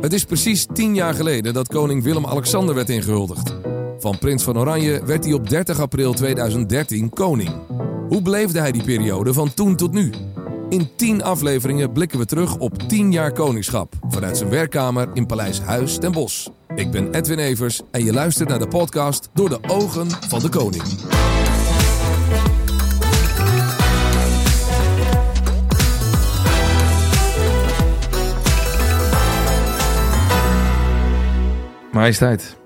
Het is precies tien jaar geleden dat koning Willem-Alexander werd ingehuldigd. Van prins van Oranje werd hij op 30 april 2013 koning. Hoe beleefde hij die periode van toen tot nu? In 10 afleveringen blikken we terug op 10 jaar koningschap vanuit zijn werkkamer in Paleis Huis ten Bosch. Ik ben Edwin Evers en je luistert naar de podcast Door de ogen van de koning. Majesteit.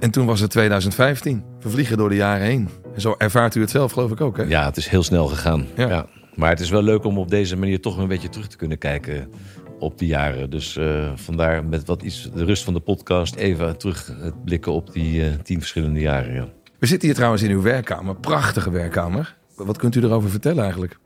En toen was het 2015. We vliegen door de jaren heen. En zo ervaart u het zelf, geloof ik ook, hè? Ja, het is heel snel gegaan. Ja. Ja. Maar het is wel leuk om op deze manier toch een beetje terug te kunnen kijken op die jaren. Dus eh, vandaar met wat iets de rust van de podcast even terug het blikken op die eh, tien verschillende jaren. Ja. We zitten hier trouwens in uw werkkamer. Prachtige werkkamer. Wat kunt u erover vertellen eigenlijk?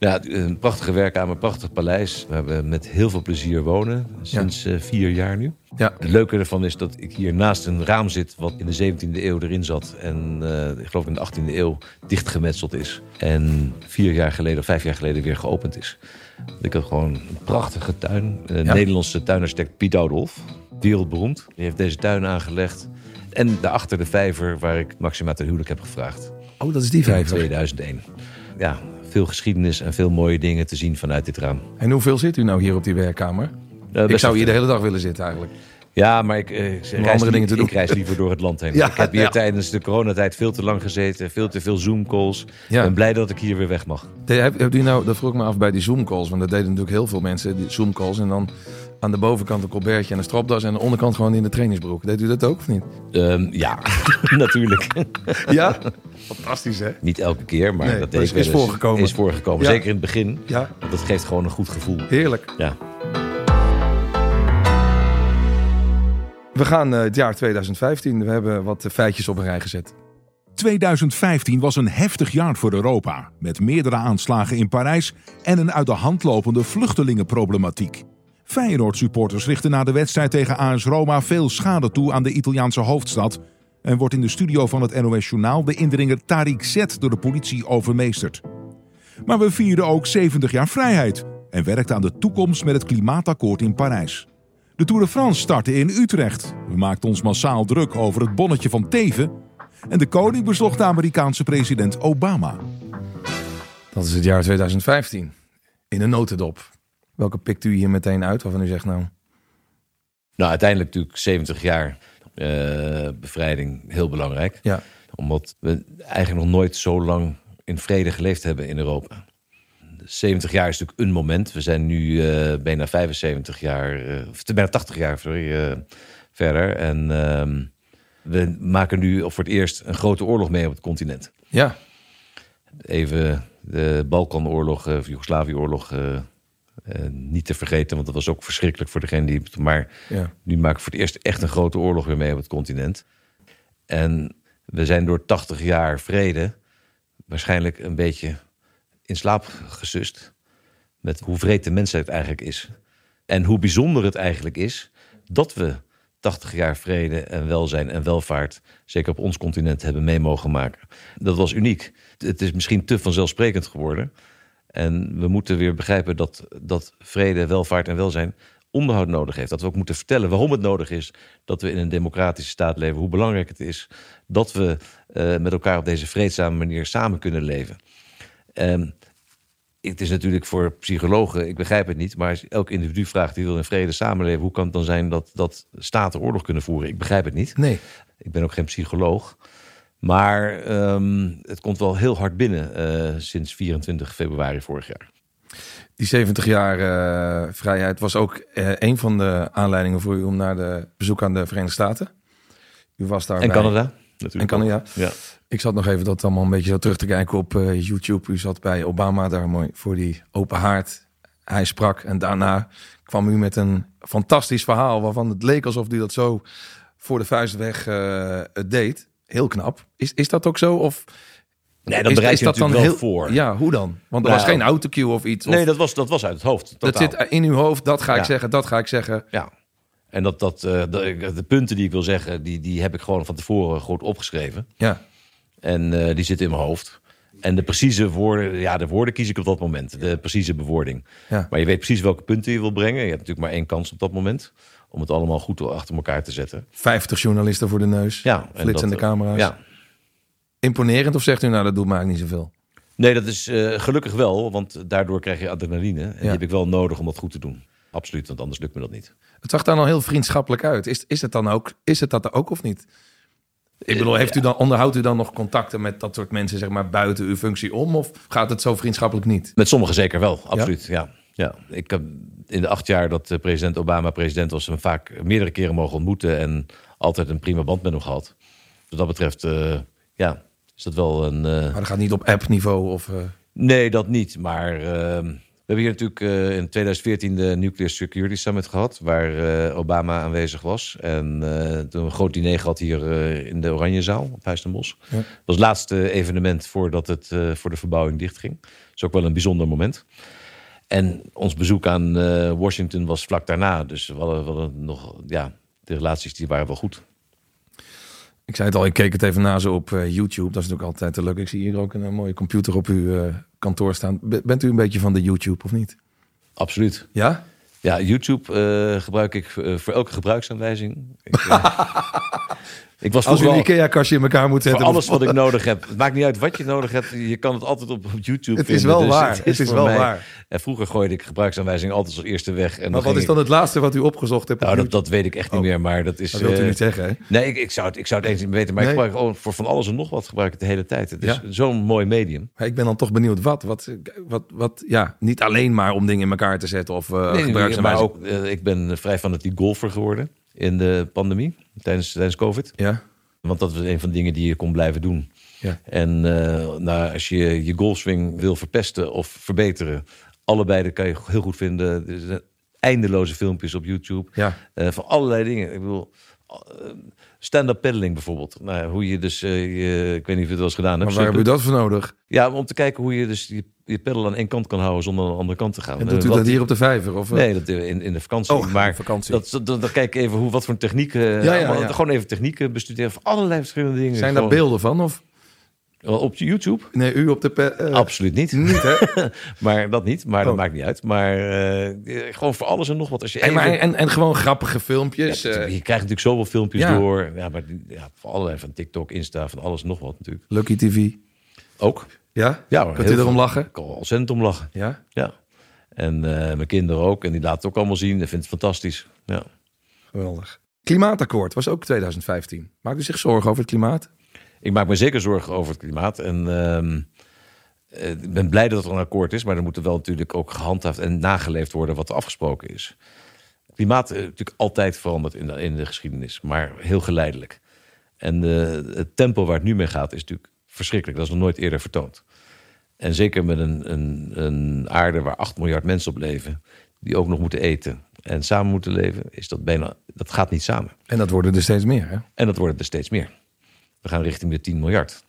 Ja, een prachtige werkkamer, prachtig paleis. We hebben met heel veel plezier wonen, sinds eh, vier jaar nu. Ja, Het leuke ervan is dat ik hier naast een raam zit... wat in de 17e eeuw erin zat en eh, ik geloof in de 18e eeuw dichtgemetseld is. En vier jaar geleden of vijf jaar geleden weer geopend is. Ik had gewoon een prachtige tuin. Een Ja. Nederlandse tuinarchitect Piet Oudolf, wereldberoemd. Die heeft deze tuin aangelegd. En daarachter de vijver waar ik Maxima ten huwelijk heb gevraagd. Oh, dat is die In vijver. 2001. Ja, veel geschiedenis en veel mooie dingen te zien vanuit dit raam. En hoeveel zit u nou hier op die werkkamer? Eh, ik zou hier de hele dag willen zitten eigenlijk. Ja, maar ik, ik reis, andere dingen te doen. ik reis liever door het land heen. Ja, ik heb hier ja. tijdens de coronatijd veel te lang gezeten. Veel te veel Zoom-calls. Ja. Ik ben blij dat ik hier weer weg mag. De- Heb, hebt u nou, dat vroeg ik me af bij die Zoom-calls. Want dat deden natuurlijk heel veel mensen, die Zoom-calls. En dan aan de bovenkant een colbertje en een stropdas. En aan de onderkant gewoon in de trainingsbroek. Deed u dat ook of niet? Ehm, ja, natuurlijk. Ja? Fantastisch, hè? Niet elke keer, maar Nee, dat deed is- ik wel is eens. voorgekomen. Is voorgekomen. Ja. Zeker in het begin. Ja, Want dat geeft gewoon een goed gevoel. heerlijk. Ja. We gaan eh, het jaar 2015. We hebben wat eh, feitjes op een rij gezet. 2015 was een heftig jaar voor Europa, met meerdere aanslagen in Parijs en een uit de hand lopende vluchtelingenproblematiek. Feyenoord-supporters richten na de wedstrijd tegen AS Roma veel schade toe aan de Italiaanse hoofdstad en wordt in de studio van het NOS Journaal de indringer Tariq Z door de politie overmeesterd. Maar we vieren ook 70 jaar vrijheid en werkten aan de toekomst met het klimaatakkoord in Parijs. De Tour de France startte in Utrecht. We maakten ons massaal druk over het bonnetje van Teven en de koning bezocht de Amerikaanse president Obama. Dat is het jaar 2015. In een notendop. Welke pikt u hier meteen uit waarvan u zegt nou... Nou, uiteindelijk natuurlijk 70 jaar eh, bevrijding heel belangrijk. Ja, Omdat we eigenlijk nog nooit zo lang in vrede geleefd hebben in Europa. 70 jaar is natuurlijk een moment. We zijn nu eh, bijna 75 jaar, of bijna 80 jaar sorry, verder. En ehm, we maken nu voor het eerst een grote oorlog mee op het continent. ja. Even de Balkanoorlog, of Joegoslavië-oorlog, eh, niet te vergeten. Want dat was ook verschrikkelijk voor degene die... Maar ja. nu maken we voor het eerst echt een grote oorlog weer mee op het continent. En we zijn door 80 jaar vrede waarschijnlijk een beetje in slaap gesust. Met hoe vreed de mensheid eigenlijk is. En hoe bijzonder het eigenlijk is dat we 80 jaar vrede en welzijn en welvaart, zeker op ons continent, hebben mee mogen maken. Dat was uniek. Het is misschien te vanzelfsprekend geworden. En we moeten weer begrijpen dat, dat vrede, welvaart en welzijn onderhoud nodig heeft. Dat we ook moeten vertellen waarom het nodig is dat we in een democratische staat leven. Hoe belangrijk het is dat we eh, met elkaar op deze vreedzame manier samen kunnen leven. Ehm, het is natuurlijk voor psychologen, ik begrijp het niet, maar als elk individu vraagt die wil in vrede samenleven, hoe kan het dan zijn dat, dat staten oorlog kunnen voeren? Ik begrijp het niet. Nee. Ik ben ook geen psycholoog. Maar ehm, het komt wel heel hard binnen eh, sinds 24 februari vorig jaar. Die 70 jaar eh, vrijheid was ook eh, een van de aanleidingen voor u om naar de bezoek aan de Verenigde Staten. U was daar En bij- Canada? Natuurlijk En Canada. Ja. Ik zat nog even dat allemaal een beetje zo terug te kijken op YouTube. U zat bij Obama daar mooi voor die open haard. Hij sprak en daarna kwam u met een fantastisch verhaal waarvan het leek alsof u dat zo voor de vuist weg deed. Heel knap. Is, is dat ook zo? Of Nee, dat bereid je natuurlijk wel voor. Ja, hoe dan? Want er Nou, was geen autocue of iets. Of, Nee, dat was, dat was uit het hoofd. dat zit in uw hoofd. Dat ga ik Ja. zeggen, dat ga ik zeggen. Ja. En dat, dat, eh, de, de punten die ik wil zeggen, die, die heb ik gewoon van tevoren goed opgeschreven. Ja, En eh, die zitten in mijn hoofd. En de precieze woorden, ja, de woorden kies ik op dat moment. De precieze bewoording. Ja. Maar je weet precies welke punten je wil brengen. Je hebt natuurlijk maar één kans op dat moment. Om het allemaal goed achter elkaar te zetten. 50 journalisten voor de neus. Ja, en Flitsende dat, eh, camera's. Ja. Imponerend of zegt u nou dat doet maakt niet zoveel? Nee, dat is eh, gelukkig wel. Want daardoor krijg je adrenaline. En die heb ik wel nodig om dat goed te doen. Absoluut, want anders lukt me dat niet. Het zag daar al heel vriendschappelijk uit. Is, is het dan ook? Is het dat ook of niet? Ik bedoel, heeft u dan, onderhoudt u dan nog contacten met dat soort mensen, zeg maar, buiten uw functie om? Of gaat het zo vriendschappelijk niet? Met sommigen zeker wel, absoluut. Ja? Ja, Ik heb in de acht jaar dat eh, president Obama president was, hem vaak meerdere keren mogen ontmoeten en altijd een prima band met hem gehad. Wat dat betreft, eh, ja, is dat wel een. eh, Maar dat gaat niet op app-niveau of... Nee, dat niet. Maar eh, we hebben hier natuurlijk in 2014 de Nuclear Security Summit gehad, waar Obama aanwezig was. En toen een groot diner gehad hier in de Oranjezaal op Huis ten Bosch. Ja. Dat was het laatste evenement voordat het voor de verbouwing dichtging. Dat is ook wel een bijzonder moment. En ons bezoek aan eh, Washington was vlak daarna. Dus we hadden, we hadden nog, ja, de relaties die waren wel goed. Ik zei het al, ik keek het even na zo op eh, YouTube. Dat is natuurlijk altijd te leuk. Ik zie hier ook een, eh, mooie computer op uw kantoor staan. B- bent u een beetje van de YouTube of niet? Absoluut. Ja? Ja, YouTube gebruik ik voor elke gebruiksaanwijzing. Ik, ik was Als vroeger een IKEA-kastje in elkaar moet zetten. alles wat ik nodig heb. Het maakt niet uit wat je nodig hebt. Je kan het altijd op, op YouTube Het is vinden. wel Dus waar. Het is wel mij- waar. En vroeger gooide ik gebruiksaanwijzingen altijd als eerste weg. En Maar wat is dan het laatste wat u opgezocht hebt? op Nou, dat, dat weet ik echt niet Oh. meer. Maar dat is. Dat wilt u eh, niet zeggen, hè? Nee, ik, ik, zou het, ik zou het eens niet weten. Maar Nee. ik gebruik gewoon voor van alles en nog wat gebruik ik het de hele tijd. Het is Ja. zo'n mooi medium. Maar ik ben dan toch benieuwd wat, wat, wat, wat, ja, niet alleen maar om dingen in elkaar te zetten of uh, Nee, maar ook, eh, ik ben vrij fanatiek golfer geworden in de pandemie, tijdens, tijdens COVID. Ja, Want dat was een van de dingen die je kon blijven doen. ja. En eh, nou, als je je golfswing wil verpesten of verbeteren, allebei dat kan je heel goed vinden. Er zijn eindeloze filmpjes op YouTube ja. eh, van allerlei dingen. Ik bedoel, eh, stand-up paddling bijvoorbeeld. Nou, hoe je dus, je, ik weet niet of je het wel eens gedaan Maar hebt. waar heb u dat voor nodig? Ja, om te kijken hoe je dus je, je pedal aan één kant kan houden zonder aan de andere kant te gaan. En doet Eh, u wat- dat hier op de vijver? Of, eh? Nee, dat in, in de vakantie. Oh, maar vakantie. Dat, dat, dan kijk ik even hoe, wat voor technieken. Ja, ja, ja. Gewoon even technieken bestuderen van allerlei verschillende dingen. Zijn daar beelden van? Of? Op YouTube? Nee, u op de... pe- eh, Absoluut niet. Niet, hè? maar dat niet. Maar dat Oh. maakt niet uit. Maar eh, gewoon voor alles en nog wat. Als je En, maar, en, en gewoon grappige Ja, filmpjes. je eh, krijgt natuurlijk zoveel filmpjes ja. door. Ja, maar ja, van allerlei van TikTok, Insta, van alles en nog wat natuurlijk. Lucky TV. Ook. Ja? Ja, Kunt u erom lachen? Ik kan ontzettend om lachen. Ja? Ja. En eh, mijn kinderen ook. En die laten het ook allemaal zien. Ik vind het fantastisch. Ja. Geweldig. Klimaatakkoord was ook 2015. Maakt u zich zorgen over het klimaat? Ik maak me zeker zorgen over het klimaat. En ehm, eh, ik ben blij dat er een akkoord is. Maar er moet er wel natuurlijk ook gehandhaafd en nageleefd worden wat er afgesproken is. Het klimaat is natuurlijk altijd veranderd in de, in de geschiedenis. Maar heel geleidelijk. En eh, het tempo waar het nu mee gaat is natuurlijk verschrikkelijk. Dat is nog nooit eerder vertoond. En zeker met een, een, een aarde waar 8 miljard mensen op leven. Die ook nog moeten eten en samen moeten leven. Is dat bijna, dat gaat niet samen. En dat worden er steeds meer, hè? En dat worden er steeds meer. We gaan richting de 10 miljard.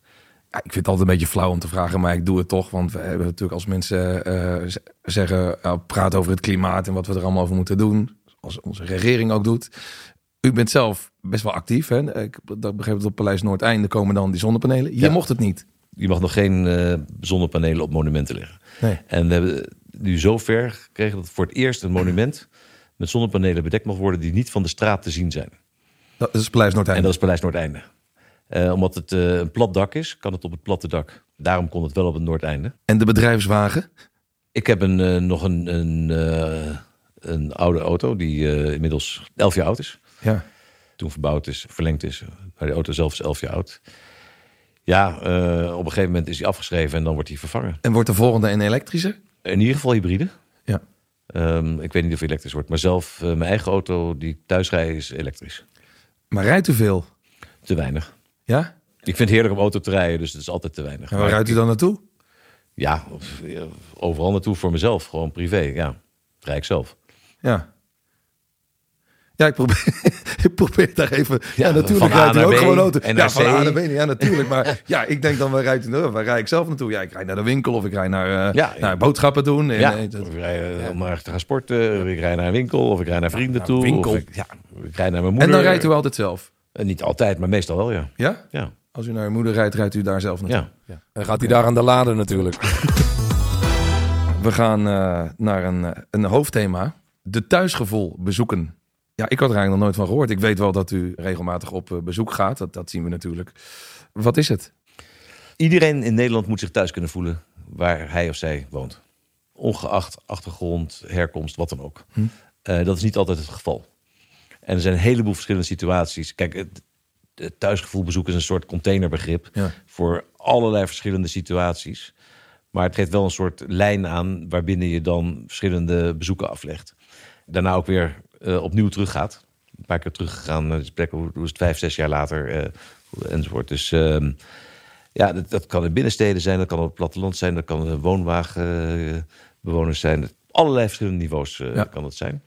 Ja, ik vind het altijd een beetje flauw om te vragen, maar ik doe het toch. Want we hebben natuurlijk als mensen eh, zeggen, uh, praat over het klimaat en wat we er allemaal over moeten doen. Als onze regering ook doet. U bent zelf best wel actief. Hè? Ik dat begreep het op Paleis Noordeinde komen dan die zonnepanelen. Ja. mocht het niet. Je mag nog geen eh, zonnepanelen op monumenten leggen. Nee. En we hebben nu zo ver gekregen dat voor het eerst een monument met zonnepanelen bedekt mag worden die niet van de straat te zien zijn. Dat is Paleis En Noordeinde. dat is Paleis Noordeinde. Eh, omdat het eh, een plat dak is, kan het op het platte dak. Daarom kon het wel op het Noordeinde. En de bedrijfswagen. Ik heb een, eh, nog een, een, een oude auto die inmiddels 11 jaar oud is. Ja. Toen verbouwd is, verlengd is. Maar de auto zelf is 11 jaar oud. Ja, op een gegeven moment is hij afgeschreven en dan wordt hij vervangen. En wordt de volgende een elektrische? In ieder geval hybride. Ja. Ehm, ik weet niet of hij elektrisch wordt. Maar zelf, mijn eigen auto die ik thuis rijd, is elektrisch. Maar rijdt u veel? Te weinig. Ja? Ik vind het heerlijk om auto te rijden, dus het is altijd te weinig. En waar rijdt u dan naartoe? Ja, overal naartoe voor mezelf. Gewoon privé, ja. Rijd ik zelf. Ja. Ja, ik probeer, ik probeer daar even... Ja, Ja, natuurlijk rijdt u naar ook gewoon auto. en ja, naar van. A naar B. Ja, natuurlijk. Maar ja, ik denk dan, waar, rijdt u, nou, waar rijd ik zelf naartoe? Ja, ik rijd naar de winkel of ik rijd naar, eh, Ja, naar ja. boodschappen doen. En, ja, eh, dat- of ik rijd eh, om naar te gaan sporten. Of ik rijd naar een winkel. Of ik rijd naar vrienden naar toe. winkel. Of ik, ja, ik rijd naar mijn en moeder. dan rijdt u altijd zelf? Eh, Niet altijd, maar meestal wel, ja. Ja? ja. Als u naar uw moeder rijdt, rijdt u daar zelf naartoe. Ja. Dan gaat hij daar aan de laden natuurlijk. We gaan eh, naar een, eh, een hoofdthema. De thuisgevoel bezoeken. Ja, ik had er eigenlijk nog nooit van gehoord. Ik weet wel dat u regelmatig op bezoek gaat. Dat, dat zien we natuurlijk. Wat is het? Iedereen in Nederland moet zich thuis kunnen voelen waar hij of zij woont. Ongeacht achtergrond, herkomst, wat dan ook. Hm. Dat is niet altijd het geval. En er zijn een heleboel verschillende situaties. Kijk, het, het thuisgevoel bezoek is een soort containerbegrip Ja. voor allerlei verschillende situaties. Maar het geeft wel een soort lijn aan waarbinnen je dan verschillende bezoeken aflegt. Daarna ook weer eh, opnieuw teruggaat. Een paar keer teruggegaan naar deze plek. Hoe, hoe is het vijf, zes jaar later eh, enzovoort. Dus ehm, ja, dat, dat kan in binnensteden zijn, dat kan op het platteland zijn, dat kan woonwagenbewoners zijn. Allerlei verschillende niveaus eh, Ja. kan het zijn.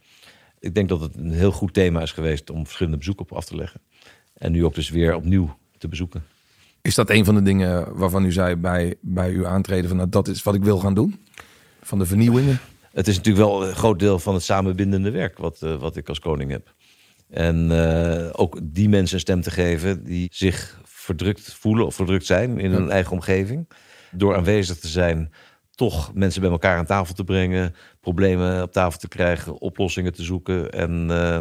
Ik denk dat het een heel goed thema is geweest om verschillende bezoeken op af te leggen. En nu ook dus weer opnieuw te bezoeken. Is dat een van de dingen waarvan u zei bij, bij uw aantreden van nou, dat is wat ik wil gaan doen? Van de vernieuwingen? Het is natuurlijk wel een groot deel van het samenbindende werk wat, eh, wat ik als koning heb. En eh, ook die mensen een stem te geven die zich verdrukt voelen of verdrukt zijn in hun eigen omgeving. Door aanwezig te zijn, toch mensen bij elkaar aan tafel te brengen, problemen op tafel te krijgen, oplossingen te zoeken. En, eh,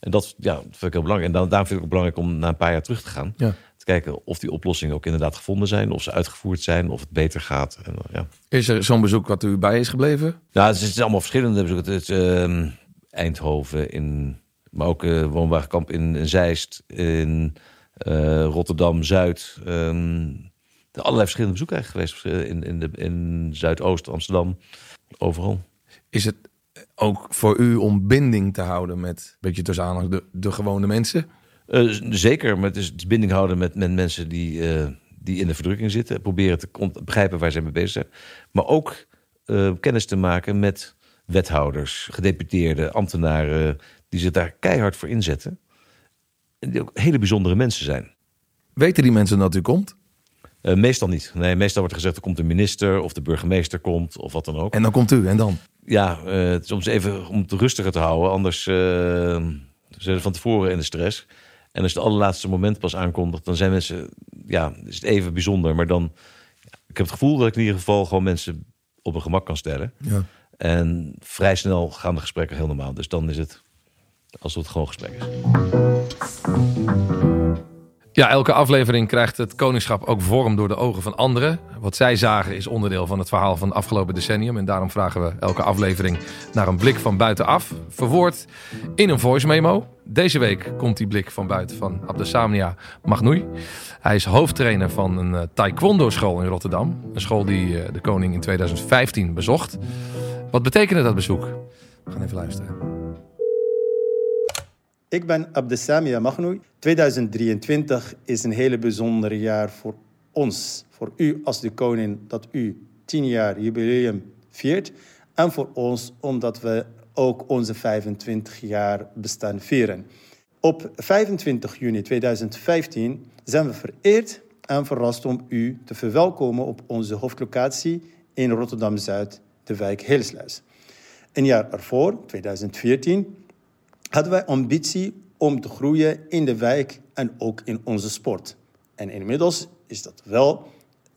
en dat ja, dat vind ik heel belangrijk. En dan, daarom vind ik het belangrijk om na een paar jaar terug te gaan. Ja. Te kijken of die oplossingen ook inderdaad gevonden zijn, of ze uitgevoerd zijn, of het beter gaat. En, eh, ja. Is er zo'n bezoek wat u bij is gebleven? Nou, het is allemaal verschillende bezoeken. Het is ehm, Eindhoven, in, maar ook eh woonwagenkamp in, in Zeist, in Rotterdam, Zuid. ehm, de allerlei verschillende bezoeken eigenlijk geweest. In, in, de, in Zuidoost, Amsterdam, overal. Is het ook voor u om binding te houden met, een beetje tussen aanhang, de, de gewone mensen? Eh, zeker, maar het is, binding houden met, met mensen die, eh, die in de verdrukking zitten. Proberen te begrijpen waar ze mee bezig zijn. Maar ook eh, kennis te maken met wethouders, gedeputeerden, ambtenaren... die zich daar keihard voor inzetten. En die ook hele bijzondere mensen zijn. Weten die mensen dat u komt? Eh, meestal niet. Nee, meestal wordt er gezegd er komt een minister of de burgemeester komt of wat dan ook. En dan komt u en dan? Ja, eh, soms even om het rustiger te houden. Anders eh, zijn ze van tevoren in de stress. En als het allerlaatste moment pas aankondigt, dan zijn mensen, ja, is het even bijzonder. Maar dan, ik heb het gevoel dat ik in ieder geval gewoon mensen op een gemak kan stellen. Ja. En vrij snel gaan de gesprekken heel normaal. Dus dan is het alsof het gewoon gesprek is. Ja, elke aflevering krijgt het koningschap ook vorm door de ogen van anderen. Wat zij zagen is onderdeel van het verhaal van het afgelopen decennium. En daarom vragen we elke aflevering naar een blik van buitenaf. Verwoord in een voice memo. Deze week komt die blik van buiten van Abdesamnia Magnoui. Hij is hoofdtrainer van een eh, taekwondo school in Rotterdam. Een school die eh, de koning in 2015 bezocht. Wat betekende dat bezoek? We gaan even luisteren. Ik ben Abdesamia Magnoui. 2023 is een hele bijzonder jaar voor ons. Voor u als de koning dat u 10 jaar jubileum viert. En voor ons omdat we ook onze 25 jaar bestaan vieren. Op 25 juni 2015 zijn we vereerd en verrast om u te verwelkomen op onze hoofdlocatie in Rotterdam-Zuid, de wijk Heelsluis. Een jaar ervoor, 2014, hadden wij ambitie om te groeien in de wijk en ook in onze sport. En inmiddels is dat wel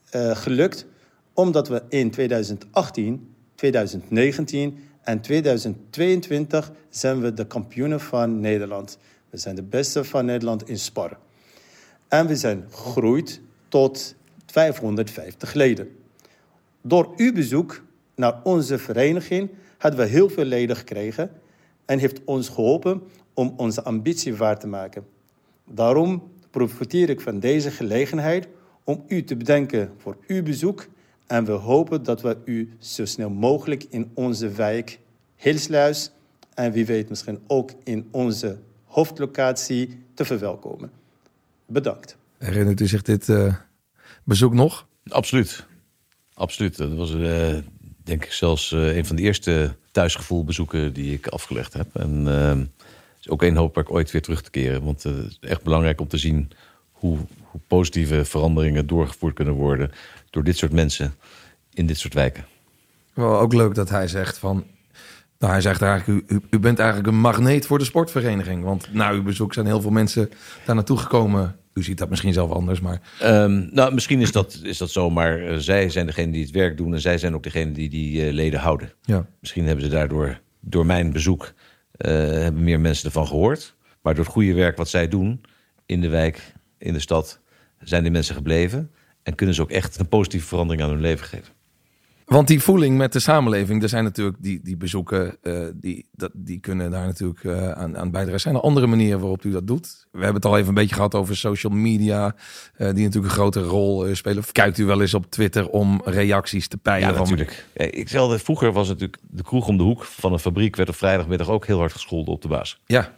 eh, gelukt, omdat we in 2018, 2019 en 2022 zijn we de kampioenen van Nederland. We zijn de beste van Nederland in spar. En we zijn gegroeid tot 550 leden. Door uw bezoek naar onze vereniging hadden we heel veel leden gekregen en heeft ons geholpen om onze ambitie waar te maken. Daarom profiteer ik van deze gelegenheid om u te bedanken voor uw bezoek en we hopen dat we u zo snel mogelijk in onze wijk Hilsluis en wie weet misschien ook in onze hoofdlocatie te verwelkomen. Bedankt. Herinnert u zich dit eh, bezoek nog? Absoluut. Absoluut. Dat was eh, denk ik zelfs eh, een van de eerste thuisgevoelbezoeken die ik afgelegd heb. En eh, het is ook een hoop waar ik ooit weer terug te keren. Want eh, het is echt belangrijk om te zien hoe, hoe positieve veranderingen doorgevoerd kunnen worden door dit soort mensen in dit soort wijken. Wel ook leuk dat hij zegt van Nou, hij zegt eigenlijk, u, u, bent eigenlijk een magneet voor de sportvereniging. Want na uw bezoek zijn heel veel mensen daar naartoe gekomen. U ziet dat misschien zelf anders, maar... Ehm, nou, misschien is dat, is dat zo, maar eh, zij zijn degene die het werk doen... en zij zijn ook degene die die eh, leden houden. Ja. Misschien hebben ze daardoor, door mijn bezoek... eh, hebben meer mensen ervan gehoord. Maar door het goede werk wat zij doen in de wijk, in de stad... zijn die mensen gebleven en kunnen ze ook echt een positieve verandering aan hun leven geven. Want die voeling met de samenleving, er zijn natuurlijk die, die bezoeken, eh, die, dat, die kunnen daar natuurlijk eh, aan, aan bijdragen. Zijn er andere manieren waarop u dat doet? We hebben het al even een beetje gehad over social media, eh, die natuurlijk een grote rol spelen. Kijkt u wel eens op Twitter om reacties te peilen? Ja, natuurlijk. Ik vroeger was het natuurlijk de kroeg om de hoek van een fabriek... werd op vrijdagmiddag ook heel hard gescholden op de baas. Ja.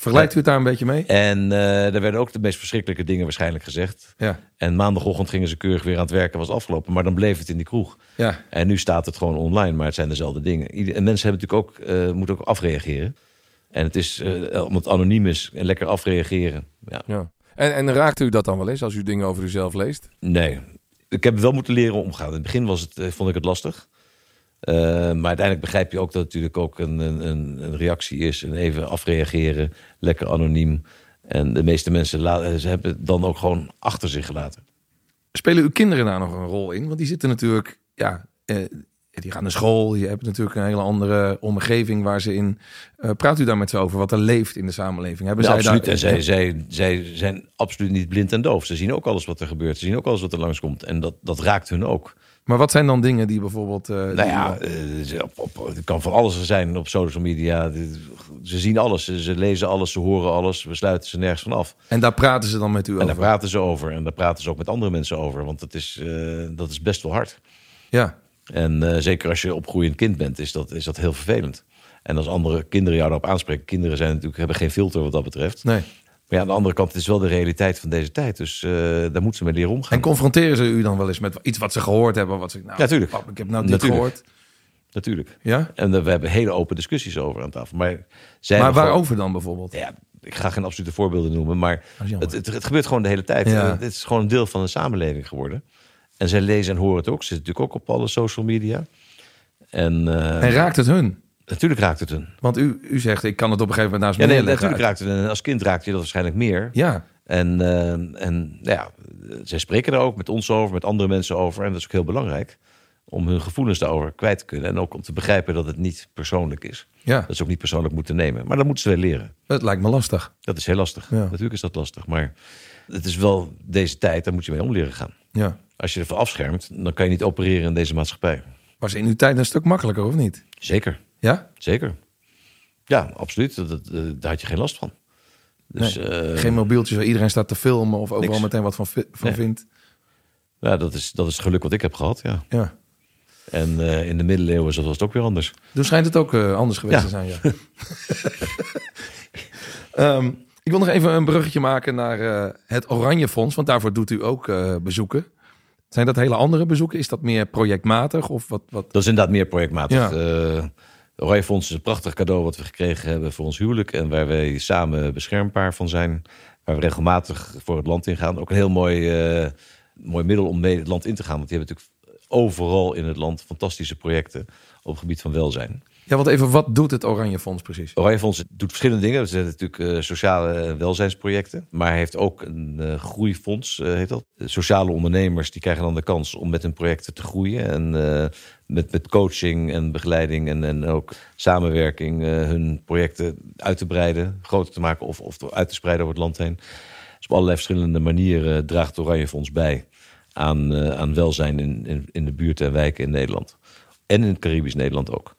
Vergelijkt u het daar een beetje mee? En eh er werden ook de meest verschrikkelijke dingen waarschijnlijk gezegd. Ja. En maandagochtend gingen ze keurig weer aan het werken, was afgelopen. Maar dan bleef het in die kroeg. Ja. En nu staat het gewoon online, maar het zijn dezelfde dingen. En mensen hebben natuurlijk ook, eh, moeten ook afreageren. En het is, eh omdat het anoniem is, en lekker afreageren. Ja. ja. En, en raakt u dat dan wel eens als u dingen over uzelf leest? Nee, ik heb wel moeten leren omgaan. In het begin was het, eh, vond ik het lastig. Eh, maar uiteindelijk begrijp je ook dat het natuurlijk ook een, een, een reactie is. En even afreageren, lekker anoniem. En de meeste mensen la- ze hebben het dan ook gewoon achter zich gelaten. Spelen uw kinderen daar nog een rol in? Want die zitten natuurlijk, ja, eh, die gaan naar school. Je hebt natuurlijk een hele andere omgeving waar ze in. Eh, praat u daar met ze over wat er leeft in de samenleving? Hebben zij absoluut. daar, en zij, zij, zij zijn absoluut niet blind en doof. Ze zien ook alles wat er gebeurt. Ze zien ook alles wat er langskomt. En dat, dat raakt hun ook. Maar wat zijn dan dingen die bijvoorbeeld. eh, Nou ja, eh, op, op, het kan van alles zijn op social media. Ze zien alles, ze, ze lezen alles, ze horen alles. We sluiten ze nergens van af. En daar praten ze dan met u En over? daar praten ze over. En daar praten ze ook met andere mensen over. Want dat is, eh, dat is best wel hard. Ja, En zeker als je opgroeiend kind bent, is dat, is dat heel vervelend. En als andere kinderen jou daarop aanspreken. Kinderen zijn natuurlijk, hebben geen filter wat dat betreft. nee. Maar ja, aan de andere kant, het is wel de realiteit van deze tijd. Dus eh, daar moeten ze mee leren omgaan. En confronteren ze u dan wel eens met iets wat ze gehoord hebben? Wat ze, nou, Ja, tuurlijk. pap, ik heb nou dit Natuurlijk. gehoord. Natuurlijk. Ja? En eh, we hebben hele open discussies over aan tafel. Maar, zij Maar gewoon- waarover dan bijvoorbeeld? Ja, ik ga geen absolute voorbeelden noemen, maar het, het, het gebeurt gewoon de hele tijd. Ja. Het is gewoon een deel van de samenleving geworden. En zij lezen en horen het ook. Ze zitten natuurlijk ook op alle social media. En, eh, En raakt het hun? Natuurlijk raakt het hun. Want u, u zegt, ik kan het op een gegeven moment naast Ja, nee, natuurlijk raakt het hun. En als kind raakt je dat waarschijnlijk meer. Ja, En, eh, en nou ja, zij spreken er ook met ons over, met andere mensen over. En dat is ook heel belangrijk om hun gevoelens daarover kwijt te kunnen. En ook om te begrijpen dat het niet persoonlijk is. ja, Dat ze ook niet persoonlijk moeten nemen. Maar dat moeten ze wel leren. het lijkt me lastig. Dat is heel lastig. Ja. Natuurlijk is dat lastig. Maar het is wel deze tijd, daar moet je mee om leren gaan. Ja. Als je ervan afschermt, dan kan je niet opereren in deze maatschappij. Was in uw tijd een stuk makkelijker, of niet? Zeker, Ja? zeker. Ja, absoluut. Dat, dat- eh, daar had je geen last van. Dus Nee. eh, Geen mobieltjes waar iedereen staat te filmen of overal Niks. meteen wat van, van Nee. vindt. ja, dat, is, dat is het geluk wat ik heb gehad, ja. Ja. En eh, in de middeleeuwen was het ook weer anders. Toen schijnt het ook anders geweest Ja. te zijn, ja. Ehm, ik wil nog even een bruggetje maken naar het Oranje Fonds, want daarvoor doet u ook bezoeken. Zijn dat hele andere bezoeken? Is dat meer projectmatig of wat? wat? Dat is inderdaad meer projectmatig. Ja. Oranje Fonds is een prachtig cadeau wat we gekregen hebben voor ons huwelijk. En waar wij samen beschermpaar van zijn. Waar we regelmatig voor het land ingaan. Ook een heel mooi, eh, mooi middel om mee het land in te gaan. Want die hebben natuurlijk overal in het land fantastische projecten op het gebied van welzijn. Ja, want even, wat doet het Oranje Fonds precies? Oranje Fonds doet verschillende dingen. Ze hebben natuurlijk eh, sociale welzijnsprojecten. Maar heeft ook een eh, groeifonds, eh, heet dat. Sociale ondernemers die krijgen dan de kans om met hun projecten te groeien. En eh, met, met coaching en begeleiding en, en ook samenwerking... eh, hun projecten uit te breiden, groter te maken of, of uit te spreiden over het land heen. Dus op allerlei verschillende manieren draagt het Oranje Fonds bij... aan, eh, aan welzijn in, in, in de buurten en wijken in Nederland. En in het Caribisch Nederland ook.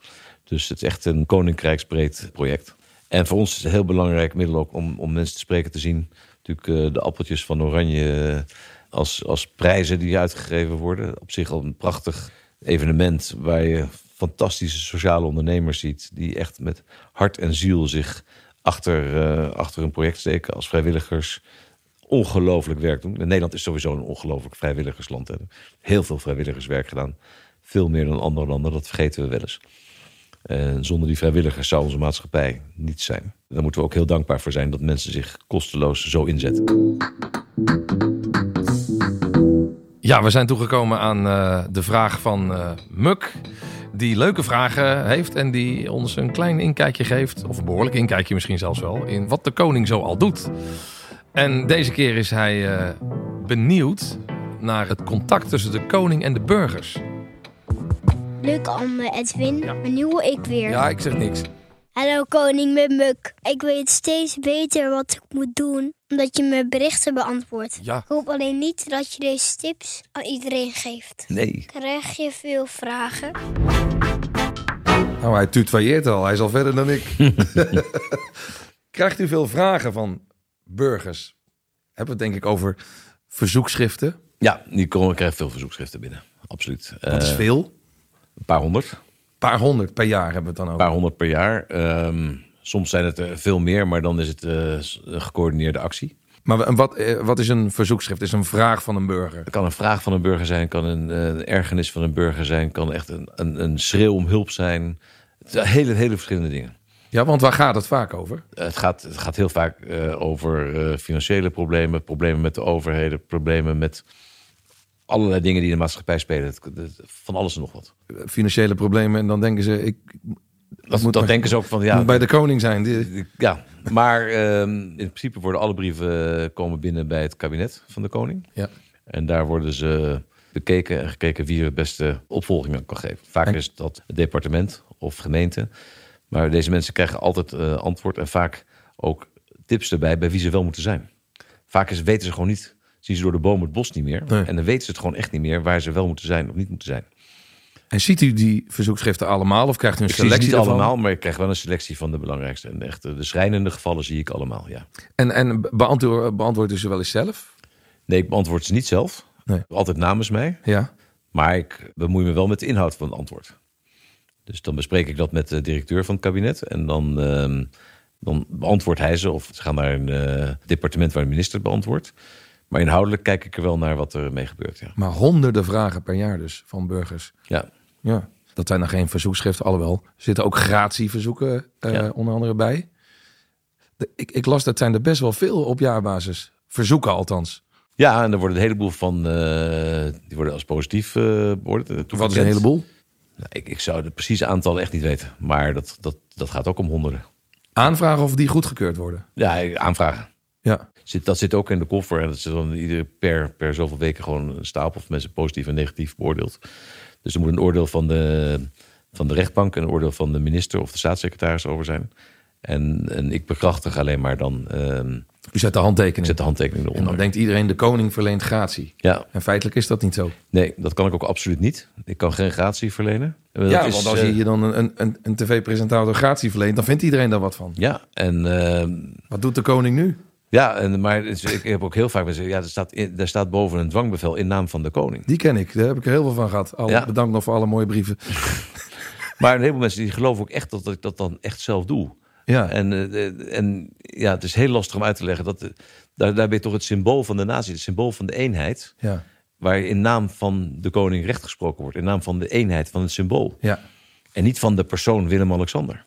Dus het is echt een koninkrijksbreed project. En voor ons is het een heel belangrijk middel ook om, om mensen te spreken te zien. Natuurlijk eh, de appeltjes van Oranje eh, als, als prijzen die uitgegeven worden. Op zich al een prachtig evenement waar je fantastische sociale ondernemers ziet. Die echt met hart en ziel zich achter, eh, achter een project steken als vrijwilligers. Ongelooflijk werk doen. En Nederland is sowieso een ongelooflijk vrijwilligersland. Heel veel vrijwilligerswerk gedaan. Veel meer dan andere landen, dat vergeten we wel eens. En zonder die vrijwilligers zou onze maatschappij niet zijn. Daar moeten we ook heel dankbaar voor zijn dat mensen zich kosteloos zo inzetten. Ja, we zijn toegekomen aan eh, de vraag van eh Muk. die leuke vragen heeft en die ons een klein inkijkje geeft, of een behoorlijk inkijkje misschien zelfs wel, in wat de koning zo al doet. En deze keer is hij eh, benieuwd naar het contact tussen de koning en de burgers. Leuk allemaal, Edwin. Maar nu hoor ik weer. Ja, ik zeg niks. Hallo koning met Muk. Ik weet steeds beter wat ik moet doen, omdat je me berichten beantwoordt. Ja. Ik hoop alleen niet dat je deze tips aan iedereen geeft. Nee. Krijg je veel vragen? Nou, hij tutoyeert al. Hij is al verder dan ik. Krijgt u veel vragen van burgers? Hebben we het denk ik over verzoekschriften? Ja, die komen, krijgen veel verzoekschriften binnen. Absoluut. Dat is Eh, veel. Een paar honderd. Een paar honderd per jaar hebben we het dan Een over. paar honderd per jaar. Ehm, soms zijn het er veel meer, maar dan is het eh, een gecoördineerde actie. Maar wat, eh, wat is een verzoekschrift? Is een vraag van een burger. Het kan een vraag van een burger zijn, kan een, eh, een ergernis van een burger zijn, kan echt een, een, een schreeuw om hulp zijn. Het hele, hele verschillende dingen. Ja, want waar gaat het vaak over? Het gaat, het gaat heel vaak eh, over eh, financiële problemen, problemen met de overheden, problemen met allerlei dingen die in de maatschappij spelen. Van alles en nog wat. Financiële problemen. En dan denken ze, ik Dat, moet maar- denken ze ook van ja. moet bij de koning zijn. Die- Ja, maar ehm, in principe worden alle brieven eh, komen binnen bij het kabinet van de koning. Ja. En daar worden ze bekeken en gekeken wie er het beste opvolging kan geven. Vaak En- is dat het departement of gemeente. Maar deze mensen krijgen altijd eh, antwoord en vaak ook tips erbij bij wie ze wel moeten zijn. Vaak is, weten ze gewoon niet, zien ze door de boom het bos niet meer. Nee. En dan weten ze het gewoon echt niet meer waar ze wel moeten zijn of niet moeten zijn. En ziet u die verzoekschriften allemaal? Of krijgt u een Ik zie ze selectie niet ervan? allemaal, maar ik krijg wel een selectie van de belangrijkste. En echt, de schrijnende gevallen zie ik allemaal, ja. En, en beantwoord, beantwoordt u ze wel eens zelf? Nee, ik beantwoord ze niet zelf. Nee. Altijd namens mij. Ja. Maar ik bemoei me wel met de inhoud van het antwoord. Dus dan bespreek ik dat met de directeur van het kabinet. En dan, ehm, dan beantwoordt hij ze. Of ze gaan naar een eh, departement waar de minister het beantwoordt. Maar inhoudelijk kijk ik er wel naar wat er mee gebeurt. Ja. Maar honderden vragen per jaar dus van burgers. ja. Ja. Dat zijn dan geen verzoekschriften, alhoewel. Er zitten ook gratieverzoeken Ja. onder andere bij. De, ik, ik las dat zijn er best wel veel op jaarbasis. Verzoeken althans. Ja, en er worden een heleboel van. eh, die worden als positief eh beoordeeld. Wat is een heleboel? Nou, ik, ik zou de precieze aantallen echt niet weten. Maar dat, dat, dat gaat ook om honderden. Aanvragen of die goedgekeurd worden. Ja, aanvragen. Ja. Zit, dat zit ook in de koffer. En dat zit dan iedere per, per zoveel weken gewoon een stapel van mensen positief en negatief beoordeeld. Dus er moet een oordeel van de, van de rechtbank, een oordeel van de minister of de staatssecretaris over zijn. En, en ik bekrachtig alleen maar dan. ehm, U zet de handtekening. zet de handtekening en eronder. dan denkt iedereen de koning verleent gratie. Ja, En feitelijk is dat niet zo. nee, dat kan ik ook absoluut niet. Ik kan geen gratie verlenen. Dat ja, is, want als eh, je hier dan een, een, een tv-presentator gratie verleent, dan vindt iedereen daar wat van. Ja, en ehm, Wat doet de koning nu? Ja, en, maar ik heb ook heel vaak gezegd, ja, er staat, in, er staat boven een dwangbevel in naam van de koning. Die ken ik. Daar heb ik er heel veel van gehad. Al Ja. Bedankt nog voor alle mooie brieven. Maar een heleboel mensen die geloven ook echt dat ik dat dan echt zelf doe. Ja. En, eh, en ja, het is heel lastig om uit te leggen. Dat, eh, daar, daar ben je toch het symbool van de natie, het symbool van de eenheid. ja. Waar in naam van de koning recht gesproken wordt. In naam van de eenheid van het symbool. Ja. En niet van de persoon Willem-Alexander.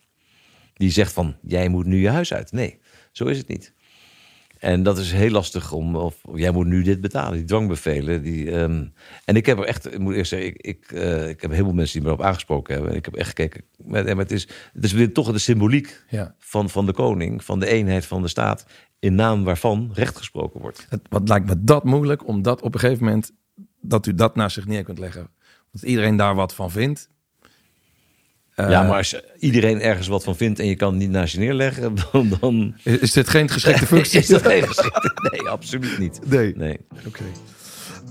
Die zegt van, jij moet nu je huis uit. Nee, zo is het niet. En dat is heel lastig om, of jij moet nu dit betalen, die dwangbevelen. Die, ehm, en ik heb er echt, ik moet eerst zeggen, ik, ik, eh, ik heb heel veel mensen die me erop aangesproken hebben. En ik heb echt gekeken, maar, maar het, is, het is weer toch de symboliek Ja. van, van de koning, van de eenheid van de staat, in naam waarvan recht gesproken wordt. Het, wat lijkt me dat moeilijk, om dat op een gegeven moment, dat u dat naast zich neer kunt leggen. Dat iedereen daar wat van vindt. Eh, ja, maar als iedereen ergens wat van vindt en je kan het niet naast je neerleggen, dan, dan Is, dit geen geschikte functie? is dat geen geschikte. Nee, absoluut niet. Nee. Nee, Oké.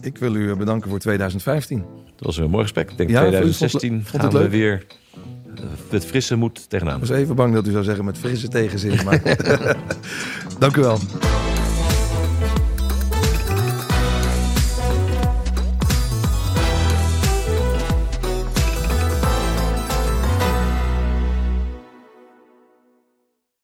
Ik wil u bedanken voor 2015. dat was een mooi gesprek. Ik denk Ja, vond- 2016 vond het gaan we leuk? weer eh, met frisse moed tegenaan. Ik was even bang dat u zou zeggen met frisse tegenzin. Maar dank u wel.